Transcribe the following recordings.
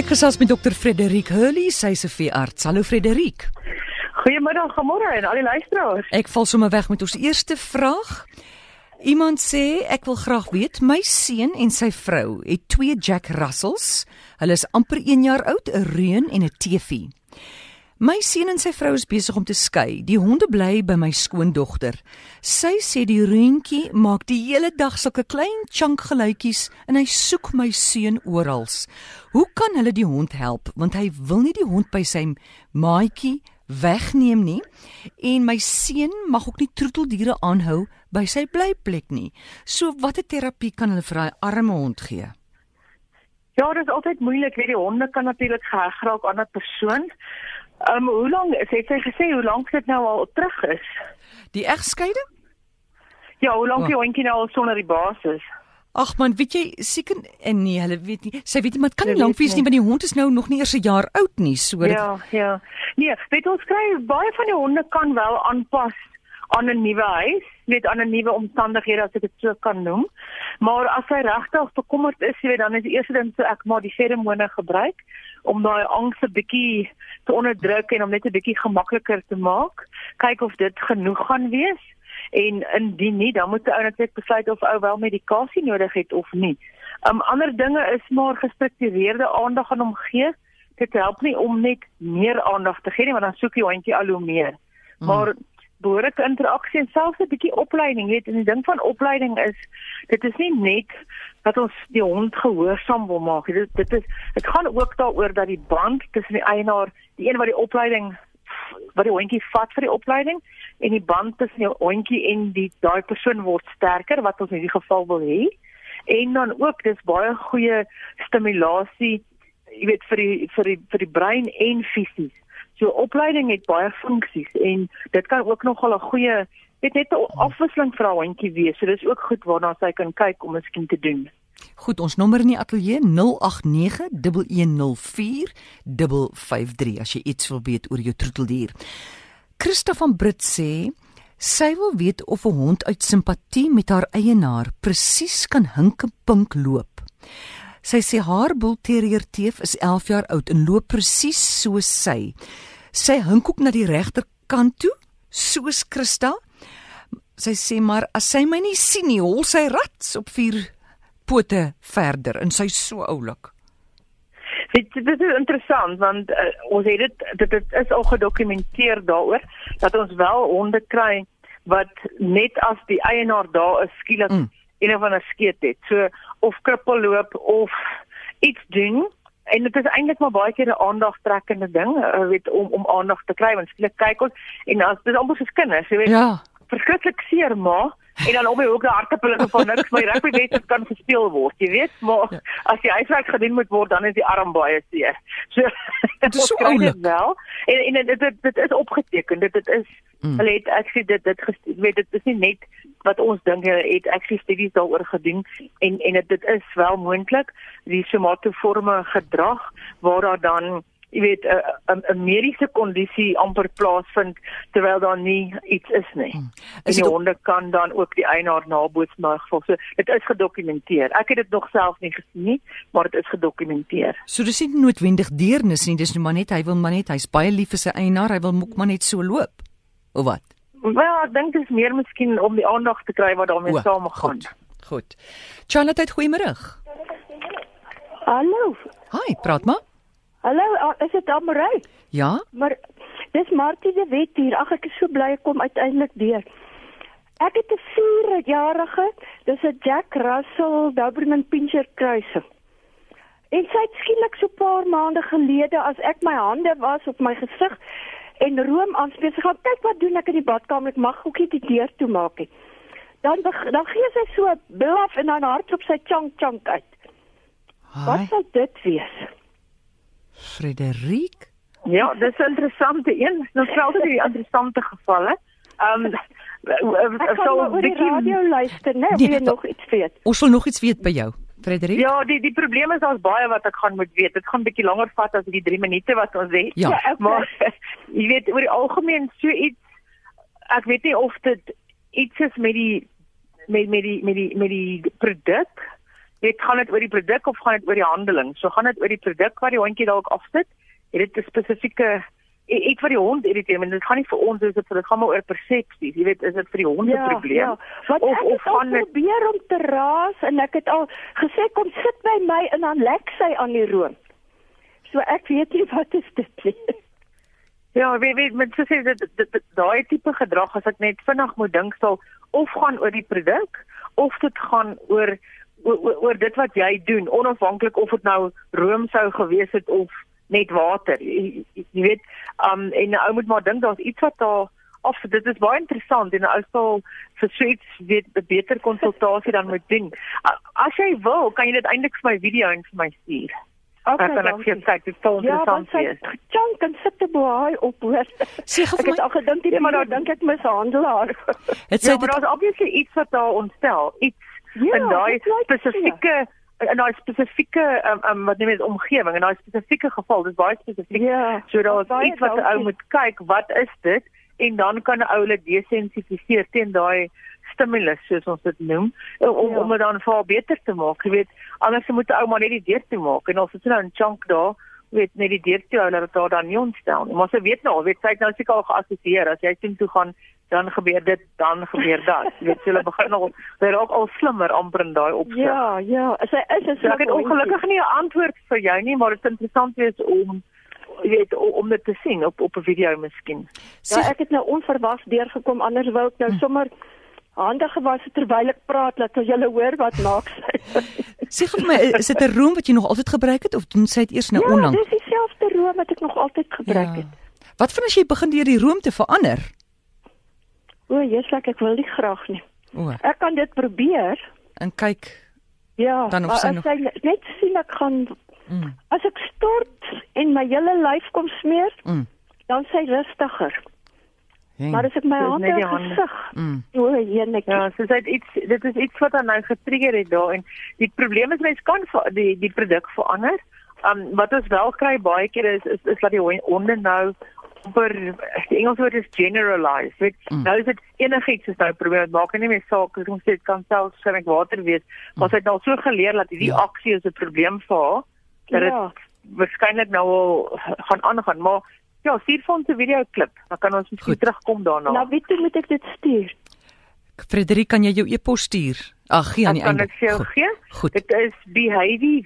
Ek gesels met dokter Frederik Hurley, sy se veearts. Hallo Frederik. Goeiemiddag, môre en al die luisteraars. Ek val sommer weg met ons eerste vraag. Iemand sê ek wil graag weet, my seun en sy vrou het twee Jack Russells. Hulle is amper 1 jaar oud, 'n reën en 'n teefie. My seun en sy vrou is besig om te skei. Die honde bly by my skoondogter. Sy sê die reentjie maak die hele dag sulke klein chunk geluitjies en hy soek my seun oral. Hoe kan hulle die hond help want hy wil nie die hond by sy maatjie wegneem nie en my seun mag ook nie troeteldiere aanhou by sy blyplek nie. So watter terapie kan hulle vir daai arme hond gee? Ja, dit is altyd moeilik, weet die honde kan natuurlik geheg raak aan 'n persoon. Ehm um, hoe lank het sy gesê hoe lank dit nou al terug is? Die egskeiding? Ja, hoe lank oh. die hondjie nou al sonder die basis? Ag man, weet jy seker en nee, hulle weet nie. Sy weet nie, maar dit kan nie lank wees nie want die hond is nou nog nie eers 'n jaar oud nie, so Ja, ja. Nee, weet ons kry baie van die honde kan wel aanpas aan 'n nuwe huis, weet aan 'n nuwe omstandighede as ek dit so kan noem. Maar as hy regtig bekommerd is, weet dan is die eerste ding so ek maar die feromone gebruik om daai angs 'n bietjie te onderdruk en om net 'n bietjie gemakliker te maak. Kyk of dit genoeg gaan wees en indien nie, dan moet die ou net besluit of ou wel medikasie nodig het of nie. Um ander dinge is maar gestruktureerde aandag aan hom gee. Dit help nie om net meer aandag te gee nie, want dan soek die hondjie al hoe meer. Mm. Behoorlike interaksie en selfs 'n bietjie opleiding, weet, en die ding van opleiding is dit is nie net dat ons die hond gehoorsaam wil maak. Dit dit is dit gaan ook daaroor dat die band tussen die eienaar, die een wat die opleiding wat die hondjie vat vir die opleiding en die band tussen die hondjie en die daai persoon word sterker wat ons in hierdie geval wil hê. En dan ook dis baie goeie stimulasie, jy weet vir die vir die vir die brein en fisies. So opleiding het baie funksies en dit kan ook nogal 'n goeie weet net 'n afwisseling vir 'n hondjie wees. So dis ook goed waarna sy kan kyk om miskien te doen. Goed, ons nommer in die ateljee 0891104553 as jy iets wil weet oor jou troeteldier. Christa van Brits sê sy wil weet of 'n hond uit simpatie met haar eienaar presies kan hinkepink loop. Sy sê haar Bull Terrier teef is 11 jaar oud en loop presies soos sy. Sy hink ook na die regterkant toe, soos Christa. Sy sê maar as sy my nie sien nie, hol sy rats op vier pote verder en sy's so oulik. Dit dit is interessant want uh, ons het dit dit dit is al gedokumenteer daaroor dat ons wel honde kry wat net as die eienaar daar is skielik mm. Een of ander skeet het. So of krippel loop of iets doen en dit is eintlik maar baie keer 'n aandagtrekkende ding, uh, weet om om aandag te kry want skielik kyk ons en as dit amper soos kinders, jy weet. Ja. Verskriklik seer maar en dan op die hoek daar hartepille van niks maar rugby wedstryd kan gespeel word, jy weet, maar ja. as die huiswerk gedoen moet word dan is die arm baie seer. So dit is so oulik wel. En en dit dit, dit is opgeteken. Dit dit is mm. hulle het ek sê dit dit weet dit is nie net wat ons dink hulle het ek sê studies daaroor gedoen en en dit dit is wel moontlik die somatoforme gedrag waar daar dan jy weet 'n 'n mediese kondisie amper plaasvind terwyl daar nie iets is nie. Hmm. Is die honde kan dan ook die eienaar naboots maar gevolg. So dit is gedokumenteer. Ek het dit nog self nie gesien nie, maar dit is gedokumenteer. So dis nie noodwendig deernis nie, dis nou maar net hy wil maar net hy's baie lief vir sy eienaar, hy wil mok maar net so loop. Of wat? Wel, ek dink dit is meer miskien om die aandag te kry wat daarmee saamgaan. Goed. Goed. Charlotte, goeiemôre. Hallo. Hi, praat maar. Hallo, is dit Amorey? Ja. Maar dis Martie de Wet hier. Ag ek is so bly ek kom uiteindelik deur. Ek het 'n 4-jarige, dis 'n Jack Russell Doberman Pinscher kruising. En sy het skielik so 'n paar maande gelede as ek my hande was op my gesig en room aanspreek, sy gaan kyk wat doen ek in die badkamer, ek mag ook nie die deur toemaak nie. Dan dan gee sy so blaf en dan hardloop sy chunk chunk uit. Hi. Wat sou dit wees? Frederik? Ja, dis 'n interessante een. Stel dit die interessante gevalle. Ehm um, so 'n bietjie radio luister, né? Nee, wil nog iets weet? Ons wil nog iets weet by jou. Frederik? Ja, die die probleem is daar's baie wat ek gaan moet weet. Dit gaan bietjie langer vat as die 3 minute wat ons het. Ja, ja maar jy weet oor die algemeen so iets ek weet nie of dit iets is met die met met die met die met die produk Dit gaan dit oor die produk of gaan dit oor die handeling? So gaan dit oor die produk wat die hondjie dalk afsit. Het dit 'n spesifieke iets wat die hond irriteer, maar dit gaan nie vir ons is dit vir dit gaan maar oor persepsies. Jy weet, is dit vir die hond 'n Ja, probleem? ja. Want Of- ek of gaan dit- probeer om te raas en ek het al gesê kom sit by my en dan lek sy aan die room. So ek weet nie wat is dit nie. Ja, weet weet met so sê dit- daai tipe gedrag as ek net vinnig moet dink sal of gaan oor die produk of dit gaan oor oor, oor, oor dit wat jy doen onafhanklik of dit nou room sou gewees het of net water. Jy, jy weet, um en ou moet maar dink daar's iets wat daar of dit is baie interessant en ou sal vir suits weet 'n beter konsultasie dan moet doen. As jy wil, kan jy dit eintlik vir my video en vir my stuur. Okay, Dan kan ek vir kyk, dit sal Ja, want interessant sy wees. chunk en sit te boei op hoor. Sê gou Ek vir het my, al gedink die Ja, maar dan- dink ek mishandel haar. het Ja, maar dit daar's obviously iets wat daar ontstel, iets Ja, in daai dit spesifieke in daai spesifieke um, um, wat neem dit omgewing en daai spesifieke geval, dis baie spesifiek. Ja. So daar's baie iets wat 'n ou moet kyk, wat is dit? En dan kan 'n ou hulle desensitiseer teen daai stimulus soos ons dit noem om Ja. om dit dan vir haar beter te maak. Jy weet, anders moet 'n ou maar net die deur toe maak en as dit nou 'n chunk daar weet net die deur toe hou dat dit daar dan nie ontstel nie. Maar sy weet nou, weet sy het nou seker al geassosieer as jy sien toe gaan dan gebeur dit, dan gebeur dat. Jy weet, hulle begin al hulle raak al slimmer amper in daai opsig. Ja, ja, sy is 'n So ek het ongelukkig nie 'n antwoord vir jou nie, maar dit is interessant wees om jy weet om dit te sien op op 'n video miskien. Ja, ek het nou onverwags deurgekom anders wou ek nou sommer hande gewas het terwyl ek praat dat jy hoor wat maak sy. sê vir my, is dit 'n room wat jy nog altyd gebruik het of doen sy dit eers nou ja, onlangs? dis dieselfde room wat ek nog altyd gebruik het. Wat van as jy begin deur die room te verander? O, Jesus, ek wil nie graag nie. O, Ek kan dit probeer. en kyk. Ja, Dan of sy nog- sy net sien ek gaan Mm, as ek stort en my hele lyf kom smeer, mm. dan sy rustiger. Jeng. Maar as ek my hande gesig. Mm. O, jenetjie. Ja, so dit iets dit is iets wat dan nou getrigger het daar en die probleem is mense kan die die produk verander. Um wat ons wel kry baie keer is is, is dat die hon- honde nou per die Engels woord is generalize. Weet, Mm. Nou is dit enigiets is nou. Dit maak nie meer saak as ons sê dit kan selfs swem water wees. Maar sy het nou so geleer dat hierdie Ja. aksie is 'n probleem vir haar. Dat dit Ja. waarskynlik nou al gaan aangaan, maar ja, stuur vir ons 'n video klip. Dan kan ons miskien Goed. terugkom daarna. Nou weet jy moet ek dit stuur. Frederik, kan jy jou e-pos stuur? Ag, gee aan die Ek kan einde. dit vir jou Goed. gee. Goed. Dit is Behavy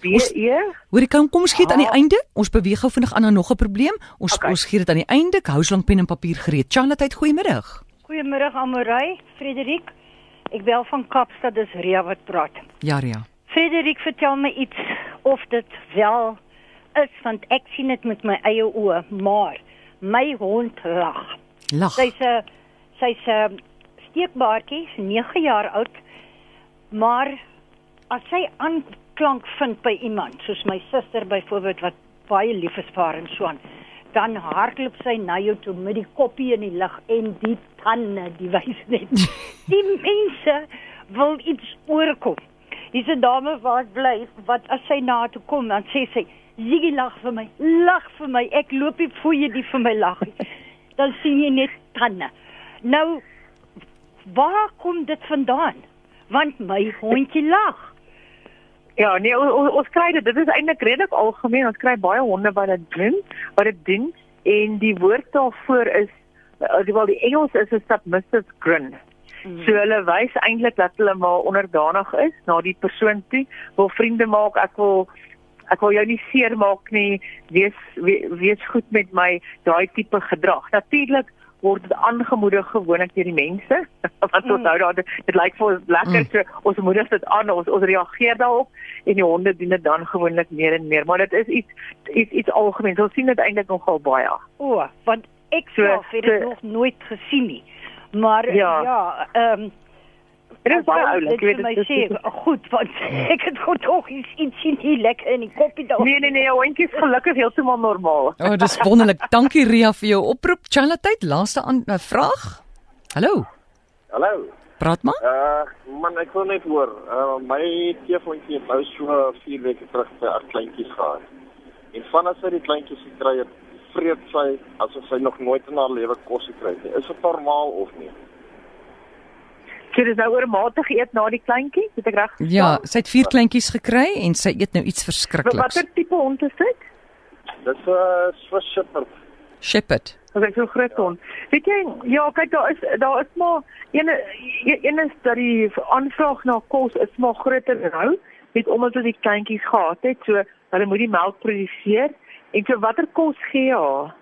Wet, B Ons- E. Hoorie, kom kom ons gee dit aan die Ah. einde. Ons beweeg gou vinnig aan na nog 'n probleem. Ons Okay. ons gee dit aan die einde. Ek hou so lank pen en papier gereed. Charlotte, goeiemiddag. Goeiemiddag Amorey, Frederik. Ek bel van Kaapstad, dis Ria wat praat. Ja, ja. Frederik, vertel my iets of dit wel is want ek sien dit met my eie oë, maar my hond lag. Lag. Sy's 'n sy's 'n steekbaartjie, 9 jaar oud. Maar as sy aanklank vind by iemand, soos my suster byvoorbeeld wat baie lief is vir haar en so aan, dan hardloop sy na jou toe met die koppie in die lug en die tande, die wys net. Die mense wil iets oorkom. Hier's 'n dame waar ek bly wat as sy na toe kom, dan sê sy: "Ziggy lag vir my, lag vir my. Ek loop nie voor jy die vir my lag nie." Dan sien jy net tande. Nou waar kom dit vandaan? Want my hondjie lag. Ja, nee, ons, ons, kry dit. Dit is eintlik redelik algemeen. Ons kry baie honde wat dit doen, wat dit doen en die woord daarvoor is uh, wel die Engels is 'n submissive grin. So hulle wys eintlik dat hulle maar onderdanig is na die persoon toe, wil vriende maak, ek wil ek wil jou nie seermaak nie, wees we, wees goed met my, daai tipe gedrag. Natuurlik word dit aangemoedig gewoonlik deur die mense want ons Mm. hou daar dit, lyk vir ons lekker Mm. so ons moedig dit aan ons ons reageer daarop en die honde doen dit dan gewoonlik meer en meer maar dit is iets iets iets algemeen ons sien dit eintlik nogal baie O, want ek So, self het dit so- nog nooit gesien nie. Maar Ja. ja, ehm um, dit is baie oulik Dit vir my dit sê is- goed want ek het goed tog iets iets sien hier lekker in die koppie daar. nee nee nee hondjie is gelukkig heeltemal normaal O, oh, dis wonderlik. Dankie Ria vir jou oproep. Charlotte, laaste aan uh, vraag. Hallo. Hallo. Praat maar. Uh man, ek wil net hoor. Uh my teefhondjie het nou so 4 weke terug sy ag kleintjies gehad. En vanaf sy die kleintjies gekry het, vreet sy asof sy nog nooit in haar lewe kos gekry het nie. Is dit normaal of nie? So dis nou oormatig eet na die kleintjie, het ek reg? Ja, sy het vier kleintjies gekry en sy eet nou iets Wat verskrikliks. watter tipe hond is dit? Dis 'n uh, Swiss Shepherd. Shepherd. Dit is so groot hond. Weet jy, ja, kyk daar is daar is maar een een is dat die aanvraag na kos is maar groter nou, net omdat hulle die kleintjies gehad het, so hulle moet die melk produseer. En so watter kos gee haar?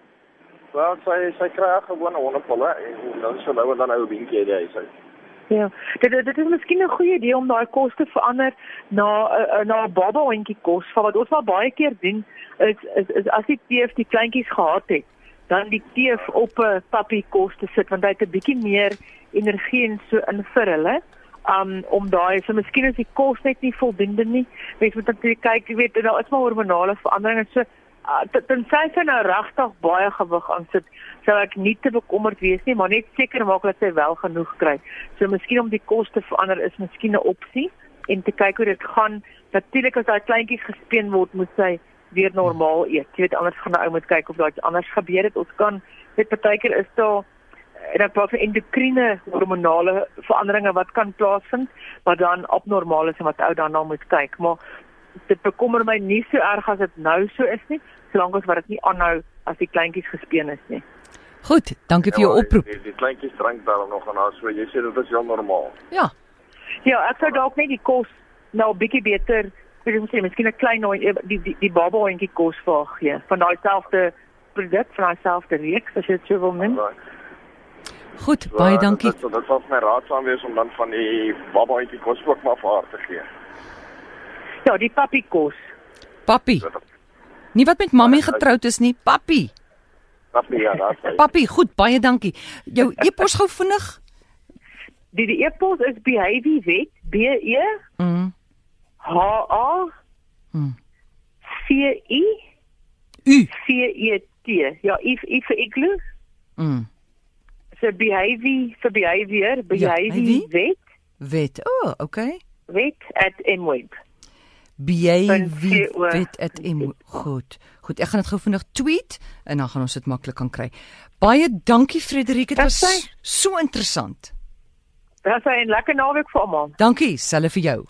Wel, sy sy kry 'n gewone hondepolle en dan so nou en dan nou 'n beentjie uit die huis uit. Ja, dit dit is miskien 'n goeie idee om daai kos te verander na uh, na 'n babahondjie kos. Van wat ons maar baie keer doen is is, is as die teef die kleintjies gehad het, dan die teef op 'n pappie kos te sit want hy het 'n bietjie meer energie en so in vir hulle. Um om daai so miskien is die kos net nie voldoende nie. Mens moet natuurlik kyk, jy weet daar is maar hormonale veranderinge so tensy sy nou regtig baie gewig aan sit, sou ek nie te bekommerd wees nie, maar net seker maak dat sy wel genoeg kry. So miskien om die kos te verander is miskien 'n opsie en te kyk hoe dit gaan. Natuurlik as daai kleintjies gespeen word, moet sy weer normaal eet. Jy weet anders gaan 'n ou moet kyk of daar iets anders gebeur het. Ons kan weet partykeer is daar en dan van endokriene hormonale veranderinge wat kan plaasvind wat dan abnormaal is en wat ou dan na moet kyk. Maar dit bekommer my nie so erg as dit nou so is nie, solank as wat dit nie aanhou as die kleintjies gespeen is nie. Goed, dankie vir jou maar oproep. Die, die kleintjies drink daar nog en so jy sê dit is heel normaal. Ja. Ja, ek sou dalk net die kos nou bietjie beter, weet jy moet sê, miskien 'n klein nooi die die, die baba hondjie kos vir haar gee van daai selfde produk van daai selfde reeks as jy dit so wil noem. Goed, So, baie dit- dankie. Dit dit sal vir my raadsaam wees om dan van die babaantjie kos ook maar vir haar te gee. Ja, die pappie kos. Papi. Nie wat met mammie getroud is nie, papi. Papi ja, daar sê. Papi, goed, baie dankie. Jou e-pos gou vinnig. Die die e-pos is behavior wet B E Mm. H A Mm. C I U. C E T. Ja, if if vir igloo. Mm. So behavior vir behavior, behavior behavior? wet Wet. O, oh, okay. wet CO. wet at M. Goed. Goed, ek gaan dit gou vinnig tweet en dan gaan ons dit maklik kan kry. Baie dankie Frederik, dit was sy. so interessant. Dis 'n lekker naweek vir almal. Dankie, selfe vir jou.